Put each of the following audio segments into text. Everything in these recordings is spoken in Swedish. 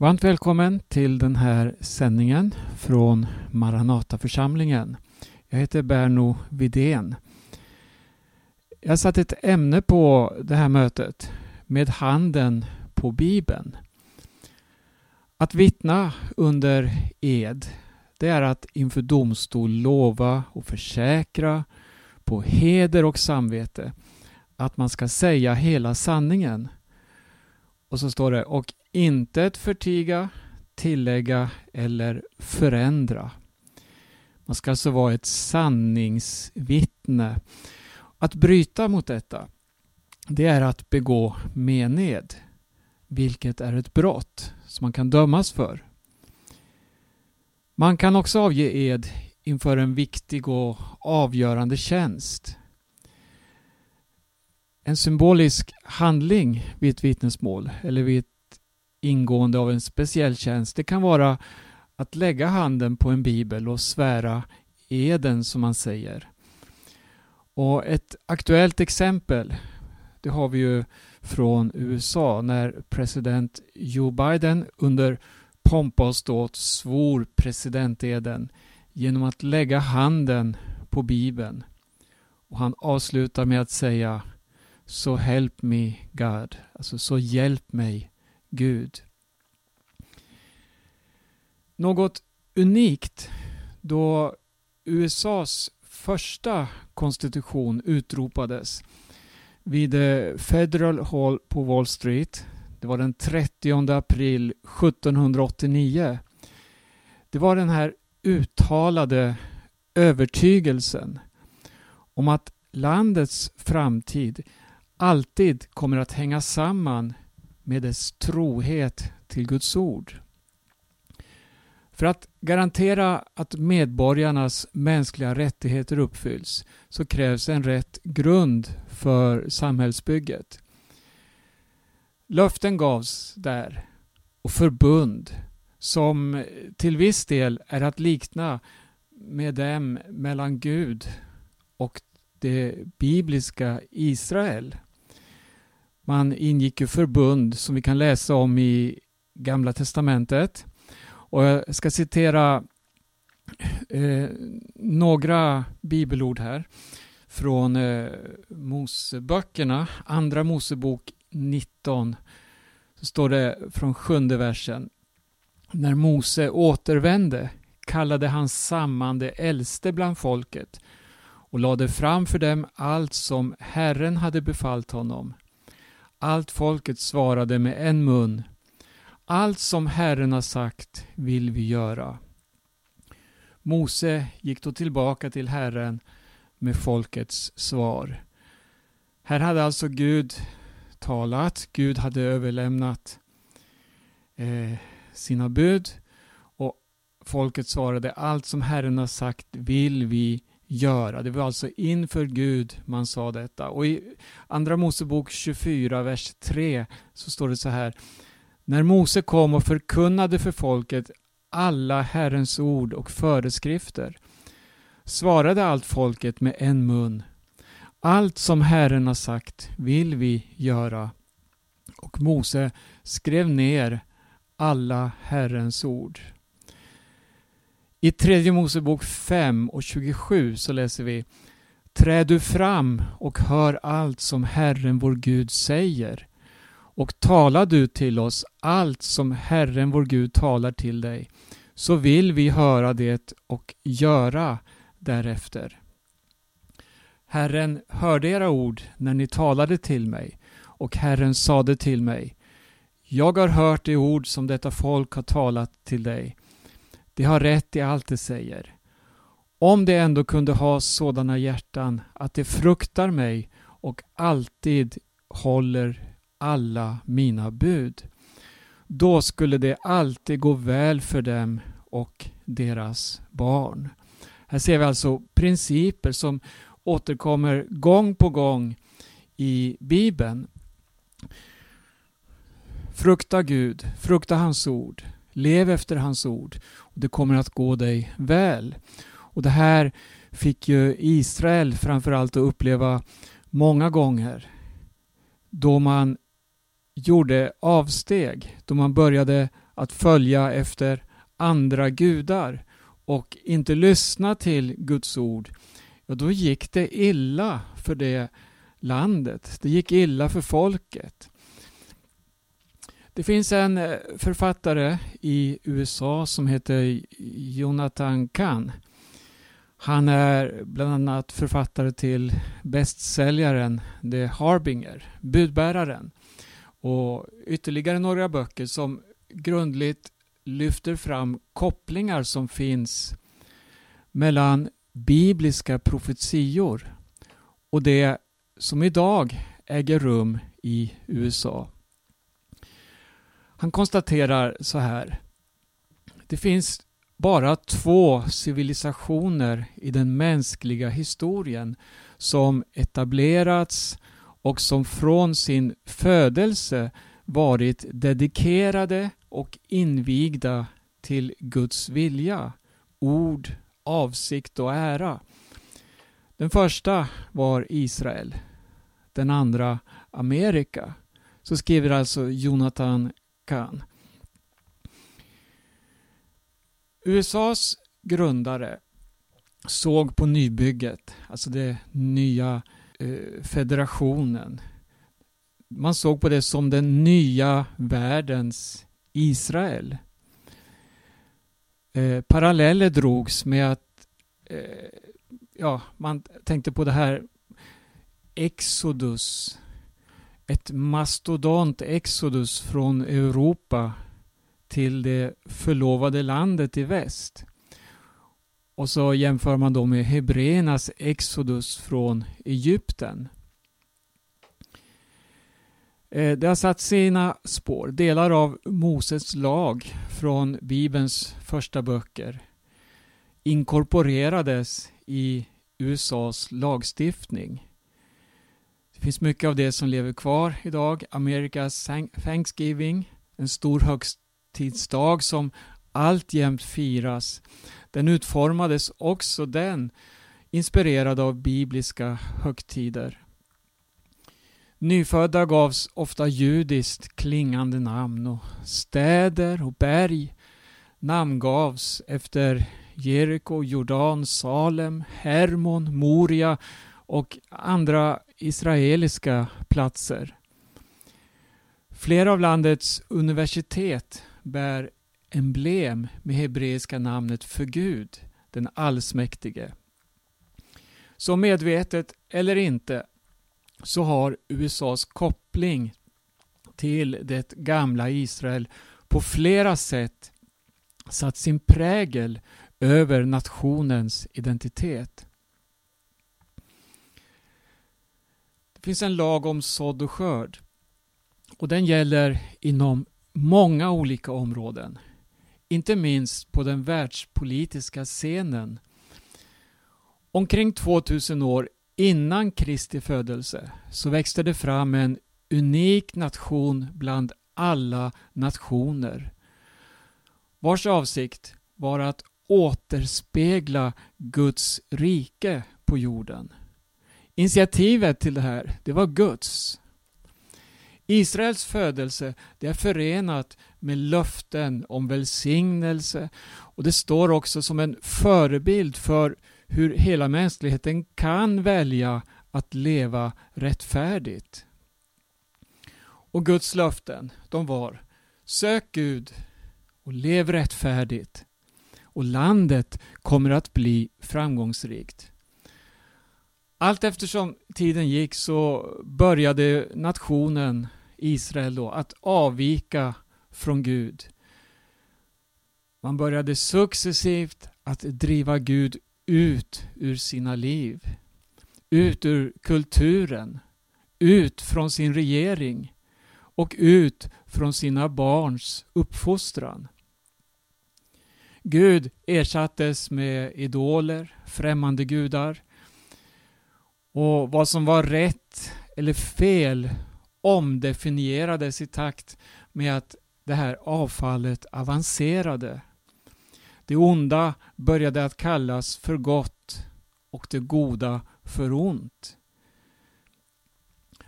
Varmt välkommen till den här sändningen från Maranataförsamlingen. Jag heter Berno Vidén. Jag satte satt ett ämne på det här mötet med handen på Bibeln. Att vittna under ed, det är att inför domstol lova och försäkra på heder och samvete att man ska säga hela sanningen. Och så står det, och inte förtiga, tillägga eller förändra. Man ska alltså vara ett sanningsvittne. Att bryta mot detta, det är att begå mened, vilket är ett brott som man kan dömas för. Man kan också avge ed inför en viktig och avgörande tjänst. En symbolisk handling vid ett vittnesmål eller vid ett ingående av en speciell tjänst, det kan vara att lägga handen på en bibel och svära eden som man säger. Och ett aktuellt exempel det har vi ju från USA när president Joe Biden under pompa och ståt svor presidenteden genom att lägga handen på bibeln. Och han avslutar med att säga So help me God, alltså så hjälp mig Gud. Något unikt då USAs första konstitution utropades vid eh, Federal Hall på Wall Street. Det var den 30 april 1789. Det var den här uttalade övertygelsen om att landets framtid alltid kommer att hänga samman med dess trohet till Guds ord. För att garantera att medborgarnas mänskliga rättigheter uppfylls så krävs en rätt grund för samhällsbygget. Löften gavs där och förbund som till viss del är att likna med dem mellan Gud och det bibliska Israel. Man ingick ju förbund som vi kan läsa om i Gamla Testamentet. Och jag ska citera eh, några bibelord här från eh, Moseböckerna. Andra Mosebok 19 så står det från sjunde versen. När Mose återvände kallade han samman de äldste bland folket och lade fram för dem allt som Herren hade befallt honom. Allt folket svarade med en mun. Allt som Herren har sagt vill vi göra. Mose gick då tillbaka till Herren med folkets svar. Här hade alltså Gud talat, Gud hade överlämnat eh, sina bud och folket svarade allt som Herren har sagt vill vi göra. Det var alltså inför Gud man sa detta. Och i Andra Mosebok 24, vers 3 så står det så här. När Mose kom och förkunnade för folket alla Herrens ord och föreskrifter svarade allt folket med en mun. Allt som Herren har sagt vill vi göra. Och Mose skrev ner alla Herrens ord. I tredje Mosebok 5 och 27 så läser vi Träd du fram och hör allt som Herren vår Gud säger och tala du till oss allt som Herren vår Gud talar till dig så vill vi höra det och göra därefter. Herren hörde era ord när ni talade till mig och Herren sade till mig Jag har hört de ord som detta folk har talat till dig de har rätt i allt de säger. Om de ändå kunde ha sådana hjärtan att de fruktar mig och alltid håller alla mina bud. Då skulle det alltid gå väl för dem och deras barn. Här ser vi alltså principer som återkommer gång på gång i Bibeln. Frukta Gud, frukta hans ord, lev efter hans ord och det kommer att gå dig väl. Och det här fick ju Israel framförallt att uppleva många gånger då man gjorde avsteg, då man började att följa efter andra gudar och inte lyssna till Guds ord, ja då gick det illa för det landet. Det gick illa för folket. Det finns en eh, författare i USA som heter Jonathan Kahn. Han är bland annat författare till bästsäljaren The Harbinger, Budbäraren och ytterligare några böcker som grundligt lyfter fram kopplingar som finns mellan bibliska profetior och det som idag äger rum i USA. Han konstaterar så här. Det finns bara två civilisationer i den mänskliga historien som etablerats och som från sin födelse varit dedikerade och invigda till Guds vilja, ord, avsikt och ära. Den första var Israel, den andra Amerika. Så skriver alltså Jonathan Kahn. USAs grundare såg på nybygget, alltså den nya eh, federationen. Man såg på det som den nya världens Israel. Eh, paralleller drogs med att eh, ja, man tänkte på det här Exodus, ett mastodont Exodus från Europa till det förlovade landet i väst. Och så jämför man då med hebreernas Exodus från Egypten. Eh, det har satt sina spår. Delar av Moses lag från Bibelns första böcker inkorporerades i USAs lagstiftning. Det finns mycket av det som lever kvar idag. Amerikas Thanksgiving, en stor högtidsdag som alltjämt firas. Den utformades också den inspirerad av bibliska högtider. Nyfödda gavs ofta judiskt klingande namn och städer och berg namngavs efter Jeriko, Jordan, Salem, Hermon, Moria och andra israeliska platser. Flera av landets universitet bär emblem med hebreiska namnet för Gud, den allsmäktige. Så medvetet eller inte så har USAs koppling till det gamla Israel på flera sätt satt sin prägel över nationens identitet. Det finns en lag om sådd och skörd och den gäller inom många olika områden. Inte minst på den världspolitiska scenen. Omkring 2000 år innan Kristi födelse så växte det fram en unik nation bland alla nationer vars avsikt var att återspegla Guds rike på jorden. Initiativet till det här, det var Guds. Israels födelse det är förenat med löften om välsignelse och det står också som en förebild för hur hela mänskligheten kan välja att leva rättfärdigt. Och Guds löften, de var Sök Gud och lev rättfärdigt och landet kommer att bli framgångsrikt. Allt eftersom tiden gick så började nationen Israel då att avvika från Gud. Man började successivt att driva Gud ut ur sina liv. Ut ur kulturen. Ut från sin regering. Och ut från sina barns uppfostran. Gud ersattes med idoler, främmande gudar. Och vad som var rätt eller fel omdefinierades i takt med att det här avfallet avancerade. Det onda började att kallas för gott och det goda för ont.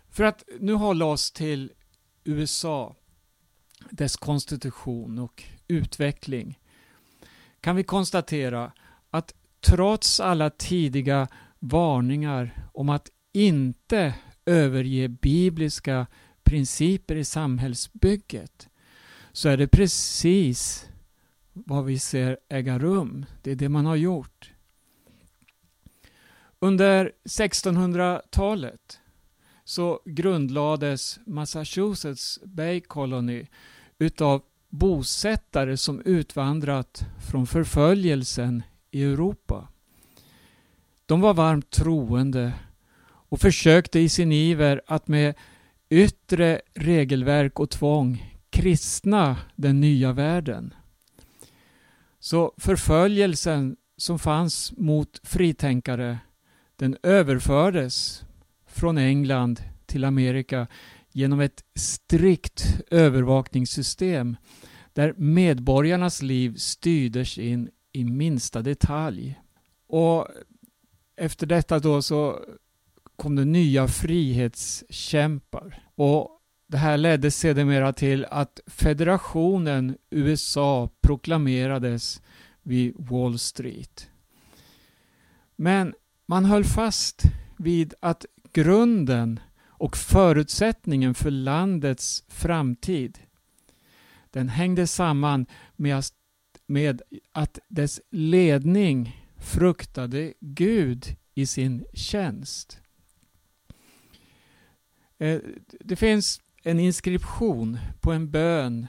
För att nu hålla oss till USA dess konstitution och utveckling kan vi konstatera att trots alla tidiga varningar om att inte överge bibliska principer i samhällsbygget så är det precis vad vi ser äga rum. Det är det man har gjort. Under 1600-talet så grundlades Massachusetts Bay Colony utav bosättare som utvandrat från förföljelsen i Europa. De var varmt troende och försökte i sin iver att med yttre regelverk och tvång kristna den nya världen. Så förföljelsen som fanns mot fritänkare den överfördes från England till Amerika genom ett strikt övervakningssystem där medborgarnas liv styrdes in i minsta detalj. Och efter detta då så kom det nya frihetskämpar. Och det här ledde sedermera till att federationen USA proklamerades vid Wall Street. Men man höll fast vid att grunden och förutsättningen för landets framtid den hängde samman med att dess ledning fruktade Gud i sin tjänst. Eh, det finns en inskription på en bön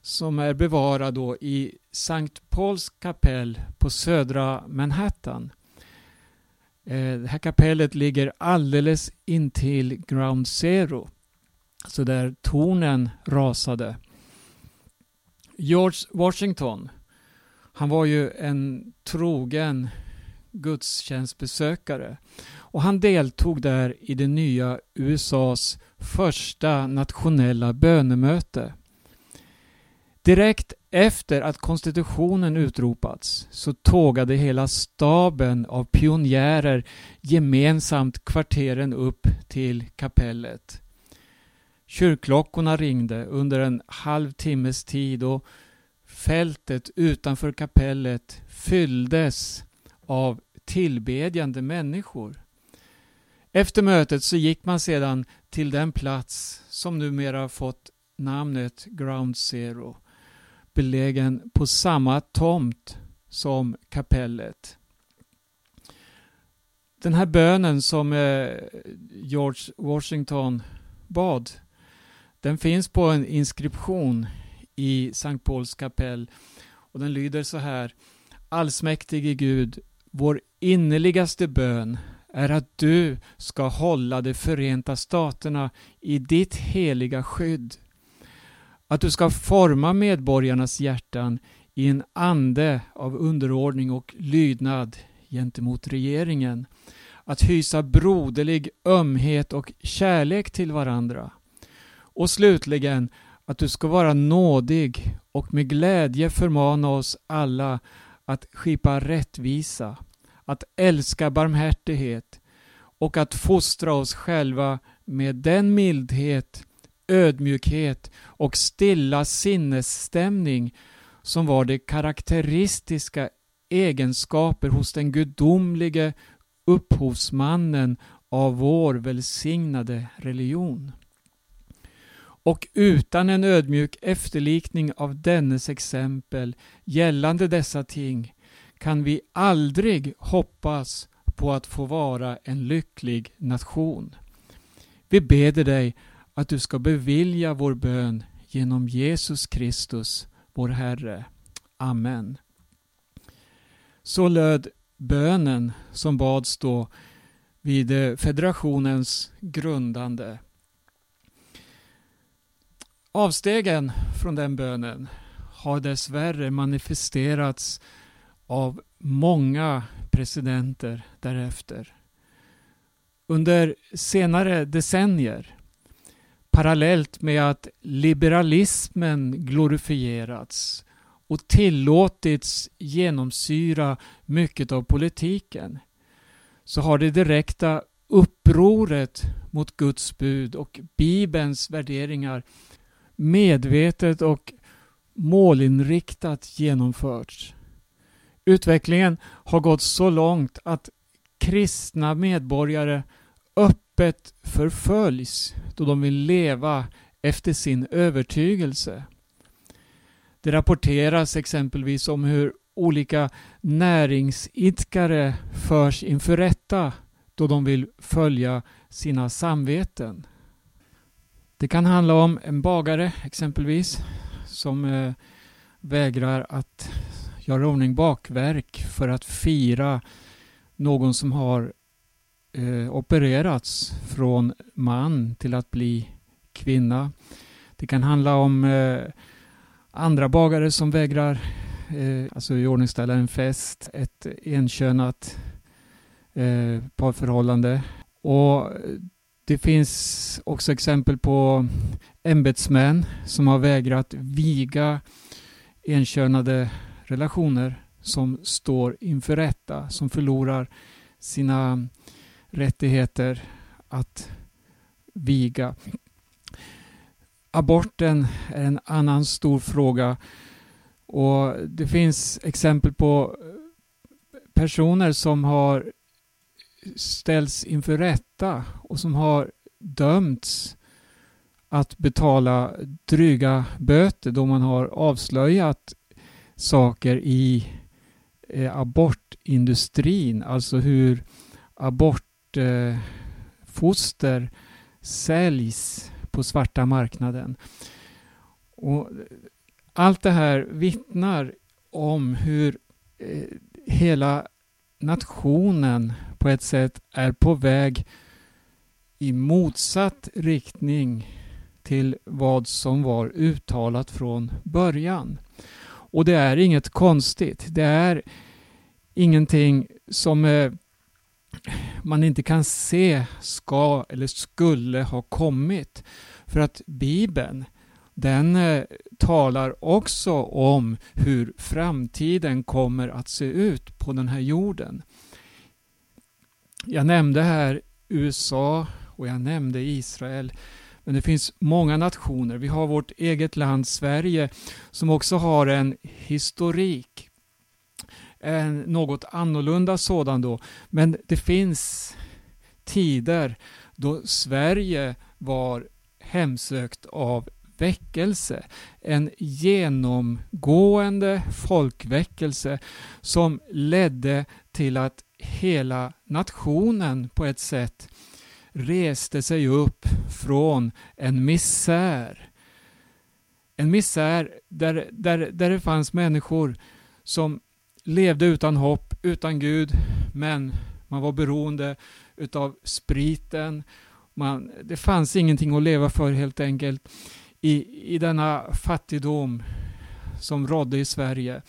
som är bevarad då i Sankt Pauls kapell på södra Manhattan. Eh, det här kapellet ligger alldeles intill Ground Zero. Så där tornen rasade. George Washington, han var ju en trogen gudstjänstbesökare och han deltog där i det nya USAs första nationella bönemöte. Direkt efter att konstitutionen utropats så tågade hela staben av pionjärer gemensamt kvarteren upp till kapellet. Kyrkklockorna ringde under en halvtimmes tid och fältet utanför kapellet fylldes av tillbedjande människor. Efter mötet så gick man sedan till den plats som numera fått namnet Ground Zero belägen på samma tomt som kapellet. Den här bönen som eh, George Washington bad den finns på en inskription i Sankt Pauls kapell och den lyder så här Allsmäktige Gud, vår innerligaste bön är att du ska hålla de förenta staterna i ditt heliga skydd. Att du ska forma medborgarnas hjärtan i en ande av underordning och lydnad gentemot regeringen. Att hysa broderlig ömhet och kärlek till varandra. Och slutligen att du ska vara nådig och med glädje förmana oss alla att skipa rättvisa, att älska barmhärtighet och att fostra oss själva med den mildhet, ödmjukhet och stilla sinnesstämning som var de karaktäristiska egenskaper hos den gudomlige upphovsmannen av vår välsignade religion. Och utan en ödmjuk efterlikning av dennes exempel gällande dessa ting kan vi aldrig hoppas på att få vara en lycklig nation. Vi beder dig att du ska bevilja vår bön genom Jesus Kristus, vår Herre. Amen. Så löd bönen som bads då vid federationens grundande. Avstegen från den bönen har dessvärre manifesterats av många presidenter därefter. Under senare decennier, parallellt med att liberalismen glorifierats och tillåtits genomsyra mycket av politiken, så har det direkta upproret mot Guds bud och Bibelns värderingar medvetet och målinriktat genomförts. Utvecklingen har gått så långt att kristna medborgare öppet förföljs då de vill leva efter sin övertygelse. Det rapporteras exempelvis om hur olika näringsidkare förs inför rätta då de vill följa sina samveten. Det kan handla om en bagare exempelvis som eh, vägrar att göra ordning bakverk för att fira någon som har eh, opererats från man till att bli kvinna. Det kan handla om eh, andra bagare som vägrar eh, alltså iordningställa en fest, ett enkönat eh, parförhållande. Och det finns också exempel på ämbetsmän som har vägrat viga enkönade relationer som står inför rätta, som förlorar sina rättigheter att viga. Aborten är en annan stor fråga och det finns exempel på personer som har ställts inför rätta och som har dömts att betala dryga böter då man har avslöjat saker i eh, abortindustrin, alltså hur abortfoster eh, säljs på svarta marknaden. Och allt det här vittnar om hur eh, hela nationen på ett sätt är på väg i motsatt riktning till vad som var uttalat från början. Och det är inget konstigt. Det är ingenting som eh, man inte kan se ska eller skulle ha kommit. För att Bibeln den eh, talar också om hur framtiden kommer att se ut på den här jorden. Jag nämnde här USA och jag nämnde Israel. Men det finns många nationer. Vi har vårt eget land Sverige som också har en historik. En något annorlunda sådan då. Men det finns tider då Sverige var hemsökt av väckelse. En genomgående folkväckelse som ledde till att hela nationen på ett sätt reste sig upp från en misär. En misär där, där, där det fanns människor som levde utan hopp, utan Gud, men man var beroende utav spriten. Man, det fanns ingenting att leva för helt enkelt i, i denna fattigdom som rådde i Sverige.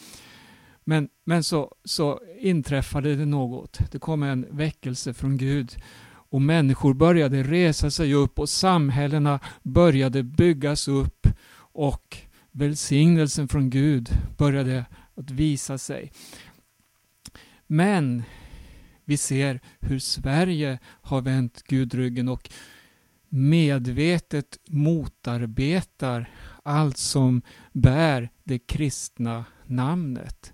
Men, men så, så inträffade det något. Det kom en väckelse från Gud och människor började resa sig upp och samhällena började byggas upp och välsignelsen från Gud började att visa sig. Men vi ser hur Sverige har vänt Gud ryggen och medvetet motarbetar allt som bär det kristna namnet.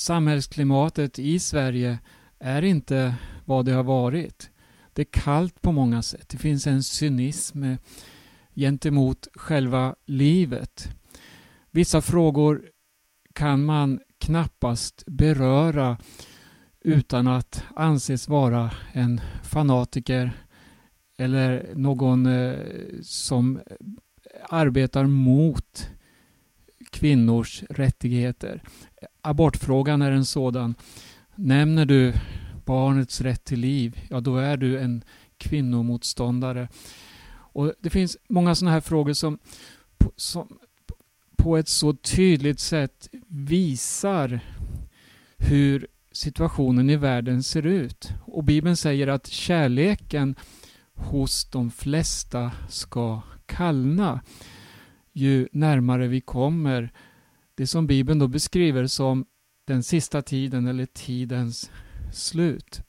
Samhällsklimatet i Sverige är inte vad det har varit. Det är kallt på många sätt. Det finns en cynism gentemot själva livet. Vissa frågor kan man knappast beröra utan att anses vara en fanatiker eller någon eh, som arbetar mot kvinnors rättigheter. Abortfrågan är en sådan. Nämner du barnets rätt till liv, ja då är du en kvinnomotståndare. Och Det finns många sådana här frågor som, som på ett så tydligt sätt visar hur situationen i världen ser ut. Och Bibeln säger att kärleken hos de flesta ska kallna ju närmare vi kommer det som Bibeln då beskriver som den sista tiden eller tidens slut.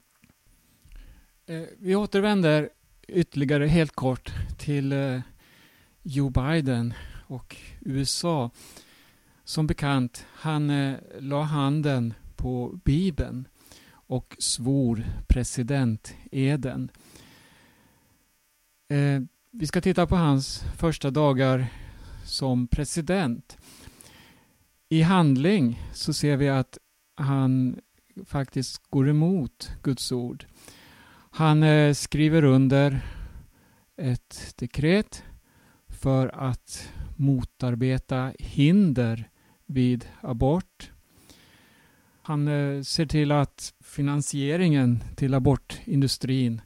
Eh, vi återvänder ytterligare helt kort till eh, Joe Biden och USA. Som bekant, han eh, la handen på Bibeln och svor presidenteden. Vi ska titta på hans första dagar som president. I handling så ser vi att han faktiskt går emot Guds ord. Han eh, skriver under ett dekret för att motarbeta hinder vid abort. Han eh, ser till att finansieringen till abortindustrin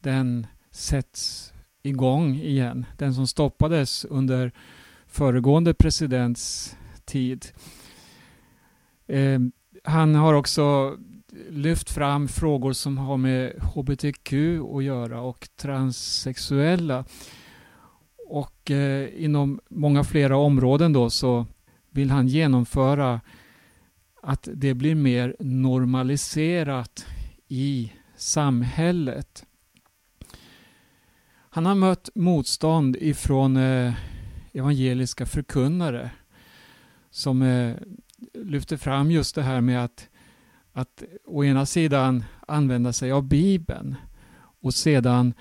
den sätts igång igen. Den som stoppades under föregående presidents tid. Eh, han har också lyft fram frågor som har med hbtq att göra och transsexuella. Och eh, inom många flera områden då så vill han genomföra att det blir mer normaliserat i samhället. Han har mött motstånd ifrån eh, evangeliska förkunnare som eh, lyfter fram just det här med att, att å ena sidan använda sig av Bibeln och sedan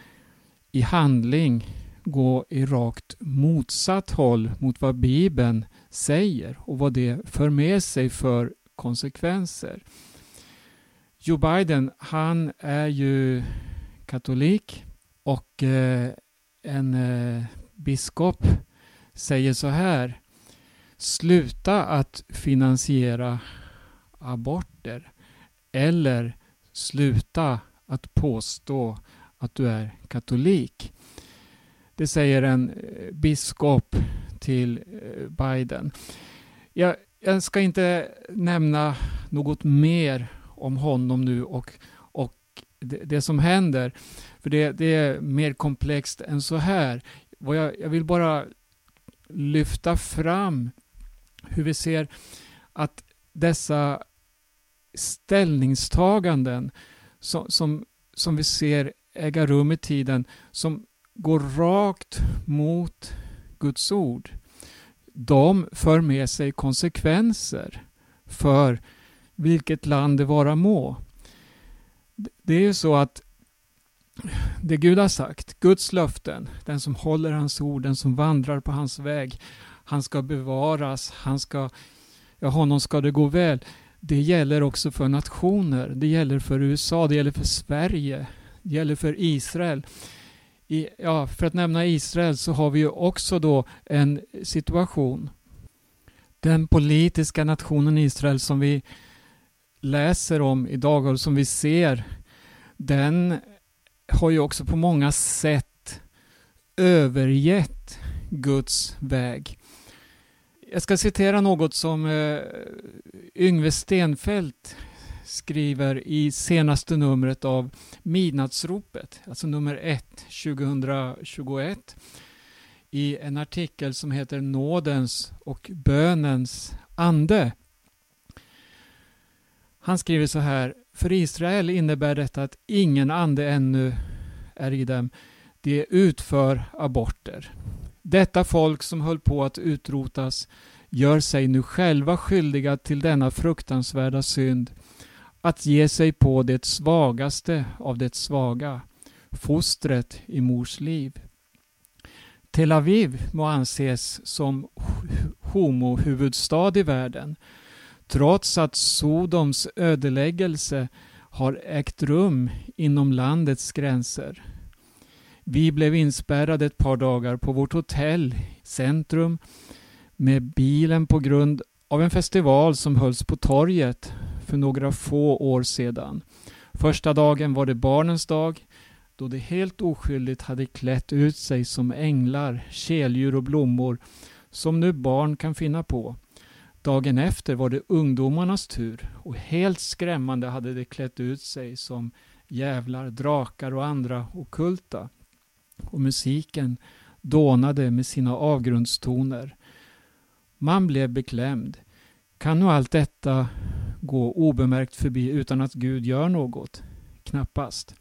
i handling gå i rakt motsatt håll mot vad Bibeln säger och vad det för med sig för konsekvenser. Joe Biden, han är ju katolik och eh, en eh, biskop säger så här. Sluta att finansiera aborter eller sluta att påstå att du är katolik. Det säger en eh, biskop till eh, Biden. Jag, jag ska inte nämna något mer om honom nu och, och det, det som händer. För det, det, är mer komplext än så här. Jag, jag vill bara lyfta fram hur vi ser att dessa ställningstaganden som, som, som vi ser äga rum i tiden, som går rakt mot Guds ord, de för med sig konsekvenser för vilket land det vara må. Det är ju så att det Gud har sagt, Guds löften, den som håller hans ord, den som vandrar på hans väg, han ska bevaras, han ska, ja, honom ska det gå väl. Det gäller också för nationer, det gäller för USA, det gäller för Sverige, det gäller för Israel. I, ja, för att nämna Israel så har vi ju också då en situation. Den politiska nationen Israel som vi läser om idag och som vi ser, den har ju också på många sätt övergett Guds väg. Jag ska citera något som eh, Yngve Stenfeldt skriver i senaste numret av Midnattsropet, alltså nummer 1, 2021 i en artikel som heter Nådens och bönens ande. Han skriver så här. För Israel innebär detta att ingen ande ännu är i dem. De utför aborter. Detta folk som höll på att utrotas gör sig nu själva skyldiga till denna fruktansvärda synd att ge sig på det svagaste av det svaga, fostret i mors liv. Tel Aviv må anses som homohuvudstad i världen trots att Sodoms ödeläggelse har ägt rum inom landets gränser. Vi blev inspärrade ett par dagar på vårt hotell centrum med bilen på grund av en festival som hölls på torget för några få år sedan. Första dagen var det barnens dag då de helt oskyldigt hade klätt ut sig som änglar, keldjur och blommor som nu barn kan finna på. Dagen efter var det ungdomarnas tur och helt skrämmande hade de klätt ut sig som jävlar, drakar och andra okulta. Och musiken dånade med sina avgrundstoner. Man blev beklämd. Kan nu allt detta gå obemärkt förbi utan att Gud gör något? Knappast.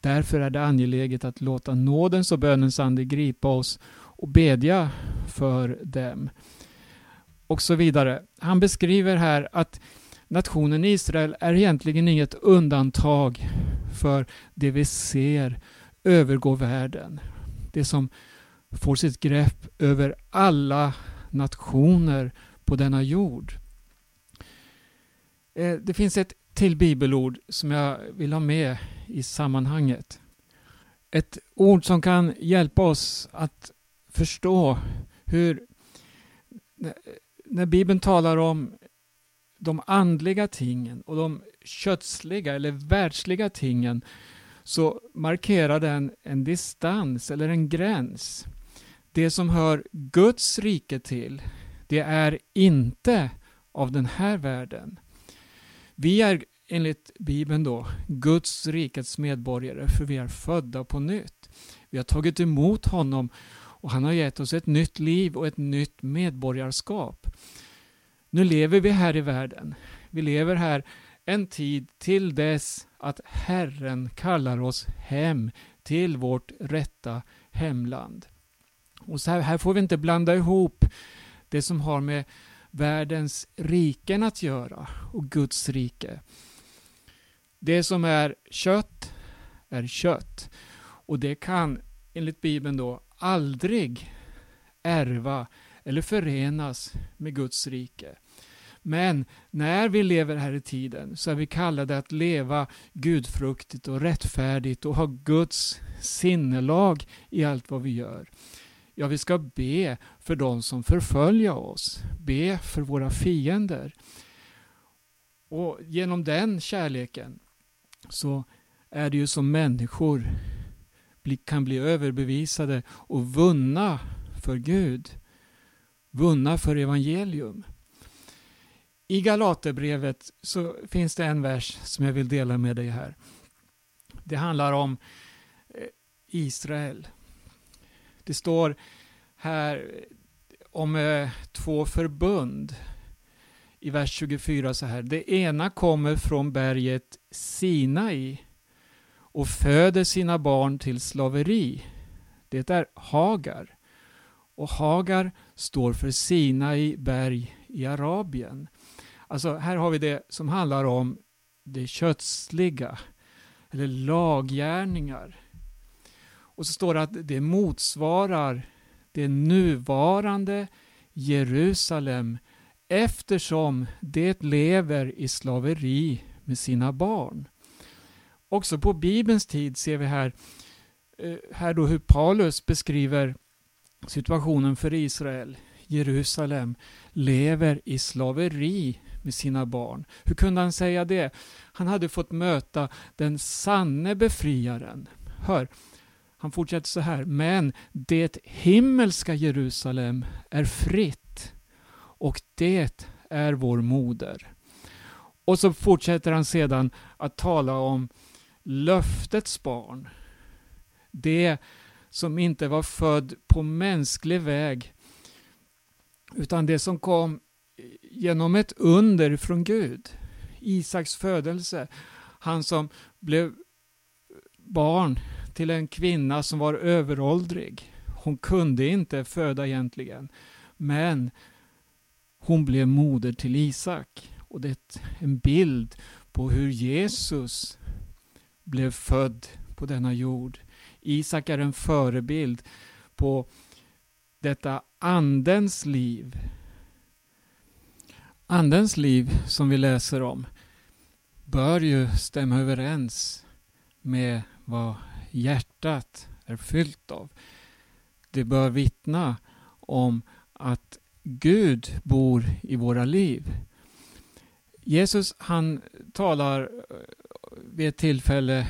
Därför är det angeläget att låta nådens och bönens ande gripa oss och bedja för dem. Och så vidare. Han beskriver här att nationen Israel är egentligen inget undantag för det vi ser övergå världen. Det som får sitt grepp över alla nationer på denna jord. Eh, det finns ett till bibelord som jag vill ha med i sammanhanget. Ett ord som kan hjälpa oss att förstå hur när Bibeln talar om de andliga tingen och de kötsliga eller världsliga tingen så markerar den en distans eller en gräns. Det som hör Guds rike till, det är inte av den här världen. Vi är enligt Bibeln då Guds rikets medborgare för vi är födda på nytt. Vi har tagit emot honom och han har gett oss ett nytt liv och ett nytt medborgarskap. Nu lever vi här i världen. Vi lever här en tid till dess att Herren kallar oss hem till vårt rätta hemland. Och så här, här får vi inte blanda ihop det som har med världens riken att göra och Guds rike. Det som är kött är kött och det kan enligt Bibeln då aldrig ärva eller förenas med Guds rike. Men när vi lever här i tiden så är vi kallade att leva gudfruktigt och rättfärdigt och ha Guds sinnelag i allt vad vi gör. Ja, vi ska be för de som förföljer oss, be för våra fiender. Och genom den kärleken så är det ju som människor kan bli överbevisade och vunna för Gud. Vunna för evangelium. I Galaterbrevet så finns det en vers som jag vill dela med dig här. Det handlar om eh, Israel. Det står här om eh, två förbund i vers 24 så här. Det ena kommer från berget Sinai och föder sina barn till slaveri. Det är Hagar. Och Hagar står för Sinai berg i Arabien. Alltså här har vi det som handlar om det kötsliga, eller laggärningar. Och så står det att det motsvarar det nuvarande Jerusalem eftersom det lever i slaveri med sina barn. Också på Bibelns tid ser vi här, eh, här då hur Paulus beskriver situationen för Israel. Jerusalem lever i slaveri med sina barn. Hur kunde han säga det? Han hade fått möta den sanne befriaren. Hör, han fortsätter så här. Men det himmelska Jerusalem är fritt och det är vår moder. Och så fortsätter han sedan att tala om löftets barn. Det som inte var född på mänsklig väg utan det som kom genom ett under från Gud. Isaks födelse. Han som blev barn till en kvinna som var överåldrig. Hon kunde inte föda egentligen. Men hon blev moder till Isak. Och det är en bild på hur Jesus blev född på denna jord. Isak är en förebild på detta andens liv Andens liv som vi läser om bör ju stämma överens med vad hjärtat är fyllt av. Det bör vittna om att Gud bor i våra liv. Jesus han talar eh, vid ett tillfälle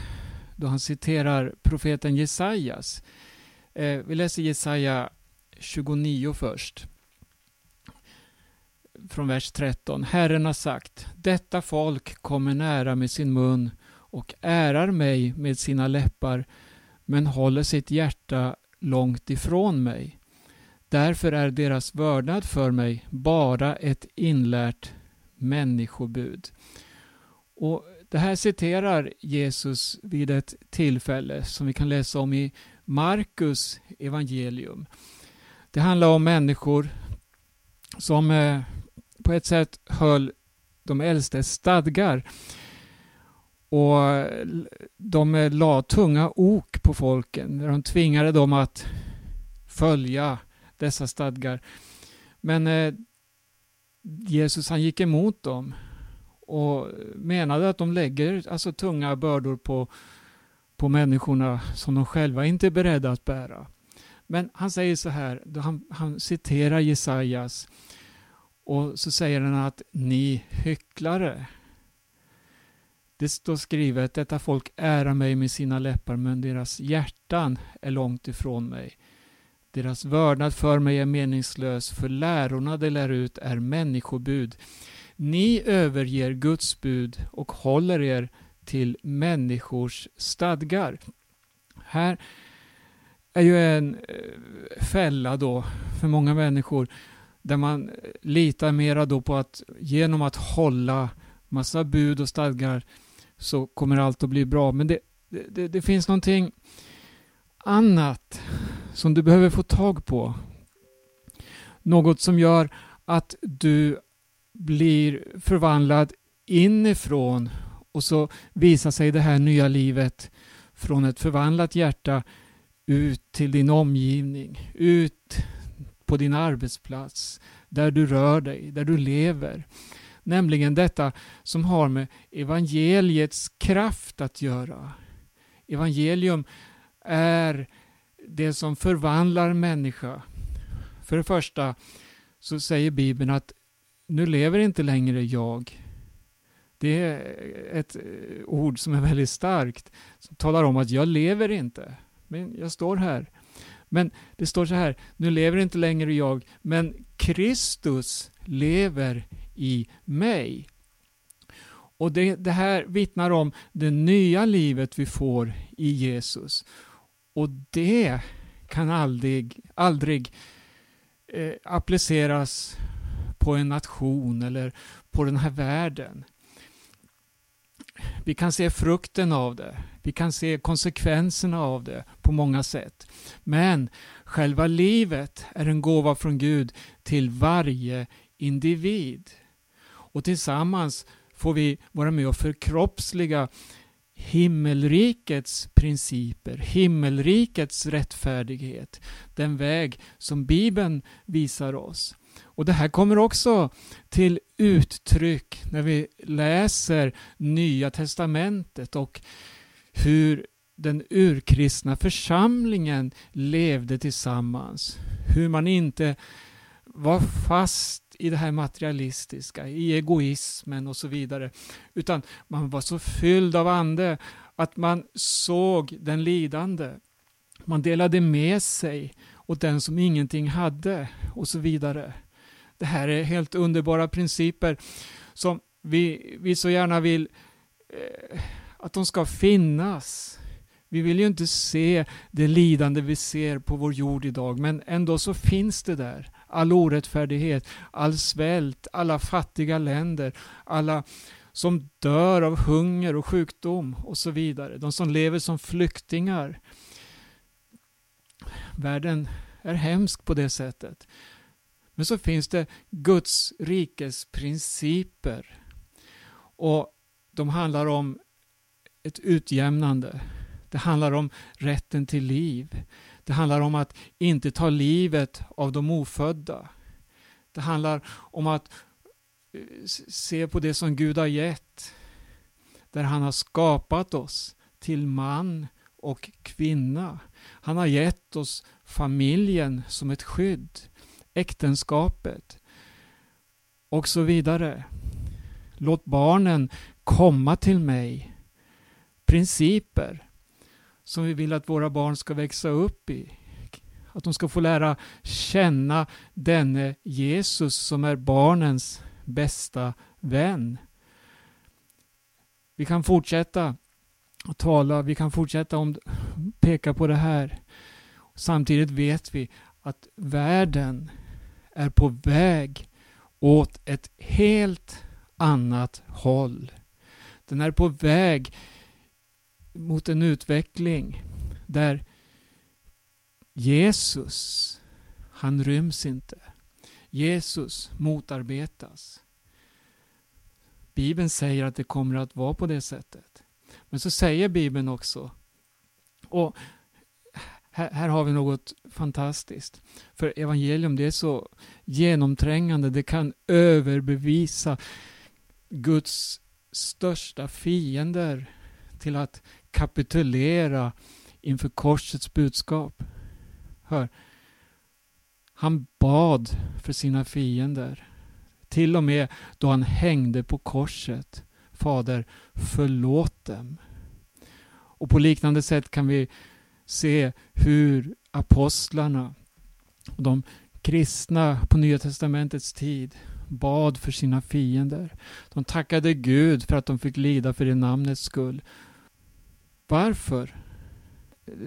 då han citerar profeten Jesajas. Eh, vi läser Jesaja 29 först från vers 13. Herren har sagt, detta folk kommer nära med sin mun och ärar mig med sina läppar, men håller sitt hjärta långt ifrån mig. Därför är deras vördnad för mig bara ett inlärt människobud. Och Det här citerar Jesus vid ett tillfälle som vi kan läsa om i Markus evangelium. Det handlar om människor som eh, på ett sätt höll de äldstes stadgar. Och de la tunga ok på folken. De tvingade dem att följa dessa stadgar. Men eh, Jesus han gick emot dem och menade att de lägger alltså tunga bördor på, på människorna som de själva inte är beredda att bära. Men han säger så här, han, han citerar Jesajas och så säger den att ni hycklare. Det står skrivet, detta folk ära mig med sina läppar men deras hjärtan är långt ifrån mig. Deras vördnad för mig är meningslös, för lärorna de lär ut är människobud. Ni överger Guds bud och håller er till människors stadgar. Här är ju en eh, fälla då för många människor där man eh, litar mera då på att genom att hålla massa bud och stadgar så kommer allt att bli bra. Men det, det, det finns någonting annat som du behöver få tag på. Något som gör att du blir förvandlad inifrån och så visar sig det här nya livet från ett förvandlat hjärta ut till din omgivning, ut på din arbetsplats, där du rör dig, där du lever. Nämligen detta som har med evangeliets kraft att göra. Evangelium är det som förvandlar människa. För det första så säger Bibeln att nu lever inte längre jag. Det är ett eh, ord som är väldigt starkt. Som talar om att jag lever inte. Men jag står här. Men det står så här, nu lever inte längre jag, men Kristus lever i mig. Och det, det här vittnar om det nya livet vi får i Jesus. Och det kan aldrig, aldrig eh, appliceras på en nation eller på den här världen. Vi kan se frukten av det. Vi kan se konsekvenserna av det på många sätt. Men själva livet är en gåva från Gud till varje individ. Och tillsammans får vi vara med och förkroppsliga himmelrikets principer, himmelrikets rättfärdighet, den väg som Bibeln visar oss. Och Det här kommer också till uttryck när vi läser Nya Testamentet och hur den urkristna församlingen levde tillsammans. Hur man inte var fast i det här materialistiska, i egoismen och så vidare. Utan man var så fylld av ande att man såg den lidande. Man delade med sig åt den som ingenting hade och så vidare. Det här är helt underbara principer som vi, vi så gärna vill eh, att de ska finnas. Vi vill ju inte se det lidande vi ser på vår jord idag, men ändå så finns det där. All orättfärdighet, all svält, alla fattiga länder, alla som dör av hunger och sjukdom och så vidare. De som lever som flyktingar. Världen är hemsk på det sättet. Men så finns det Guds rikes principer. Och de handlar om ett utjämnande. Det handlar om rätten till liv. Det handlar om att inte ta livet av de ofödda. Det handlar om att eh, se på det som Gud har gett. Där han har skapat oss till man och kvinna. Han har gett oss familjen som ett skydd äktenskapet och så vidare. Låt barnen komma till mig. Principer som vi vill att våra barn ska växa upp i. Att de ska få lära känna denne Jesus som är barnens bästa vän. Vi kan fortsätta att tala, vi kan fortsätta om, peka på det här. Samtidigt vet vi att världen är på väg åt ett helt annat håll. Den är på väg mot en utveckling där Jesus, Han ryms inte. Jesus motarbetas. Bibeln säger att det kommer att vara på det sättet. Men så säger Bibeln också, och här, här, har vi något fantastiskt. För evangelium det är så genomträngande, det kan överbevisa Guds största fiender till att kapitulera inför korsets budskap. Hör, han bad för sina fiender. Till och med då han hängde på korset. Fader, förlåt dem. Och på liknande sätt kan vi se hur apostlarna, de kristna på Nya Testamentets tid, bad för sina fiender. De tackade Gud för att de fick lida för det namnets skull. Varför?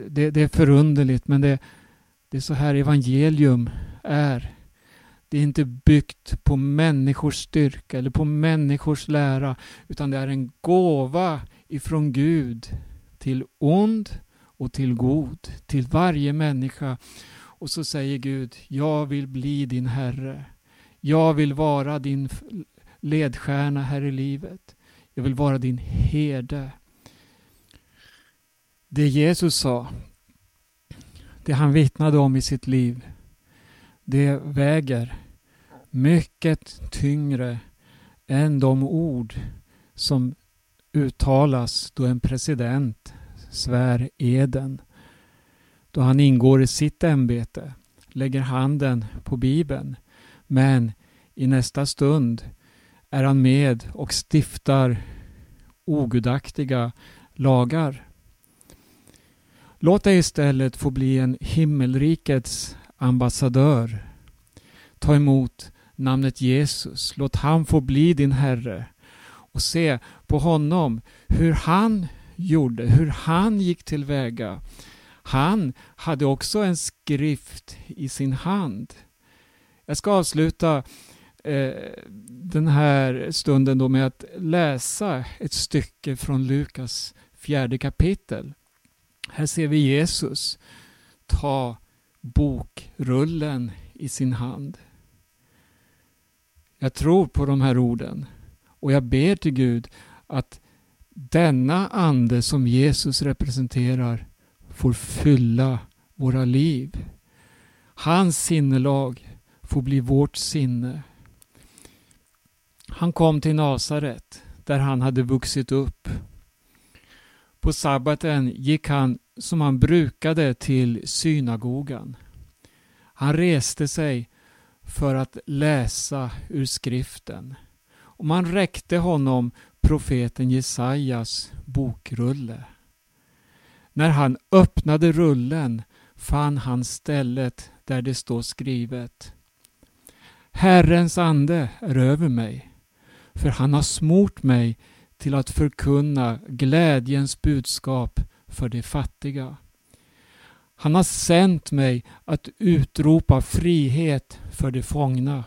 Det, det är förunderligt, men det, det är så här evangelium är. Det är inte byggt på människors styrka eller på människors lära, utan det är en gåva ifrån Gud till ond och till god, till varje människa. Och så säger Gud, jag vill bli din Herre. Jag vill vara din ledstjärna här i livet. Jag vill vara din herde. Det Jesus sa, det han vittnade om i sitt liv, det väger mycket tyngre än de ord som uttalas då en president svär eden. Då han ingår i sitt ämbete, lägger handen på Bibeln, men i nästa stund är han med och stiftar ogudaktiga lagar. Låt dig istället få bli en himmelrikets ambassadör. Ta emot namnet Jesus. Låt han få bli din Herre. Och se på honom hur han gjorde, hur han gick tillväga. Han hade också en skrift i sin hand. Jag ska avsluta eh, den här stunden då med att läsa ett stycke från Lukas fjärde kapitel. Här ser vi Jesus ta bokrullen i sin hand. Jag tror på de här orden och jag ber till Gud att denna ande som Jesus representerar får fylla våra liv. Hans sinnelag får bli vårt sinne. Han kom till Nasaret där han hade vuxit upp. På sabbaten gick han som han brukade till synagogan. Han reste sig för att läsa ur skriften. Och man räckte honom profeten Jesajas bokrulle. När han öppnade rullen fann han stället där det står skrivet Herrens ande är över mig, för han har smort mig till att förkunna glädjens budskap för de fattiga. Han har sänt mig att utropa frihet för de fångna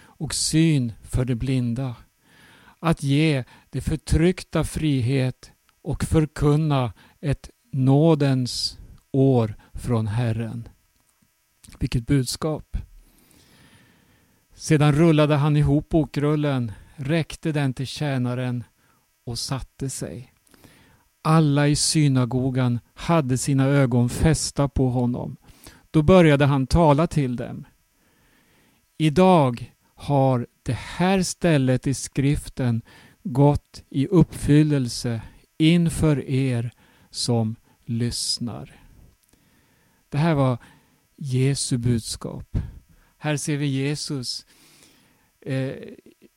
och syn för de blinda. Att ge de förtryckta frihet och förkunna ett nådens år från Herren. Vilket budskap! Sedan rullade han ihop bokrullen, räckte den till tjänaren och satte sig. Alla i synagogan hade sina ögon fästa på honom. Då började han tala till dem. Idag har det här stället i skriften gått i uppfyllelse inför er som lyssnar. Det här var Jesu budskap. Här ser vi Jesus eh,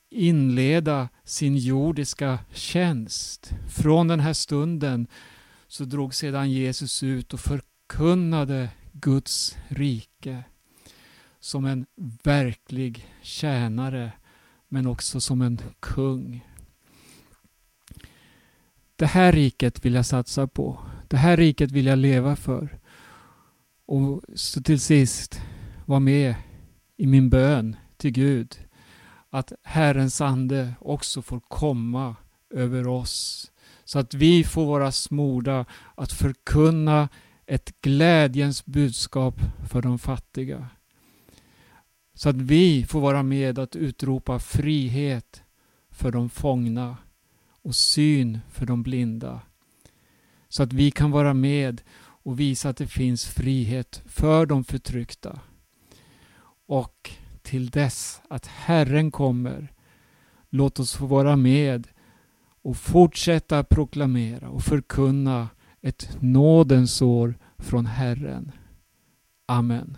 inleda sin jordiska tjänst. Från den här stunden så drog sedan Jesus ut och förkunnade Guds rike som en verklig tjänare men också som en kung. Det här riket vill jag satsa på. Det här riket vill jag leva för. Och så till sist, var med i min bön till Gud att Herrens ande också får komma över oss så att vi får vara smorda att förkunna ett glädjens budskap för de fattiga. Så att vi får vara med att utropa frihet för de fångna och syn för de blinda. Så att vi kan vara med och visa att det finns frihet för de förtryckta. Och till dess att Herren kommer, låt oss få vara med och fortsätta proklamera och förkunna ett nådens år från Herren. Amen.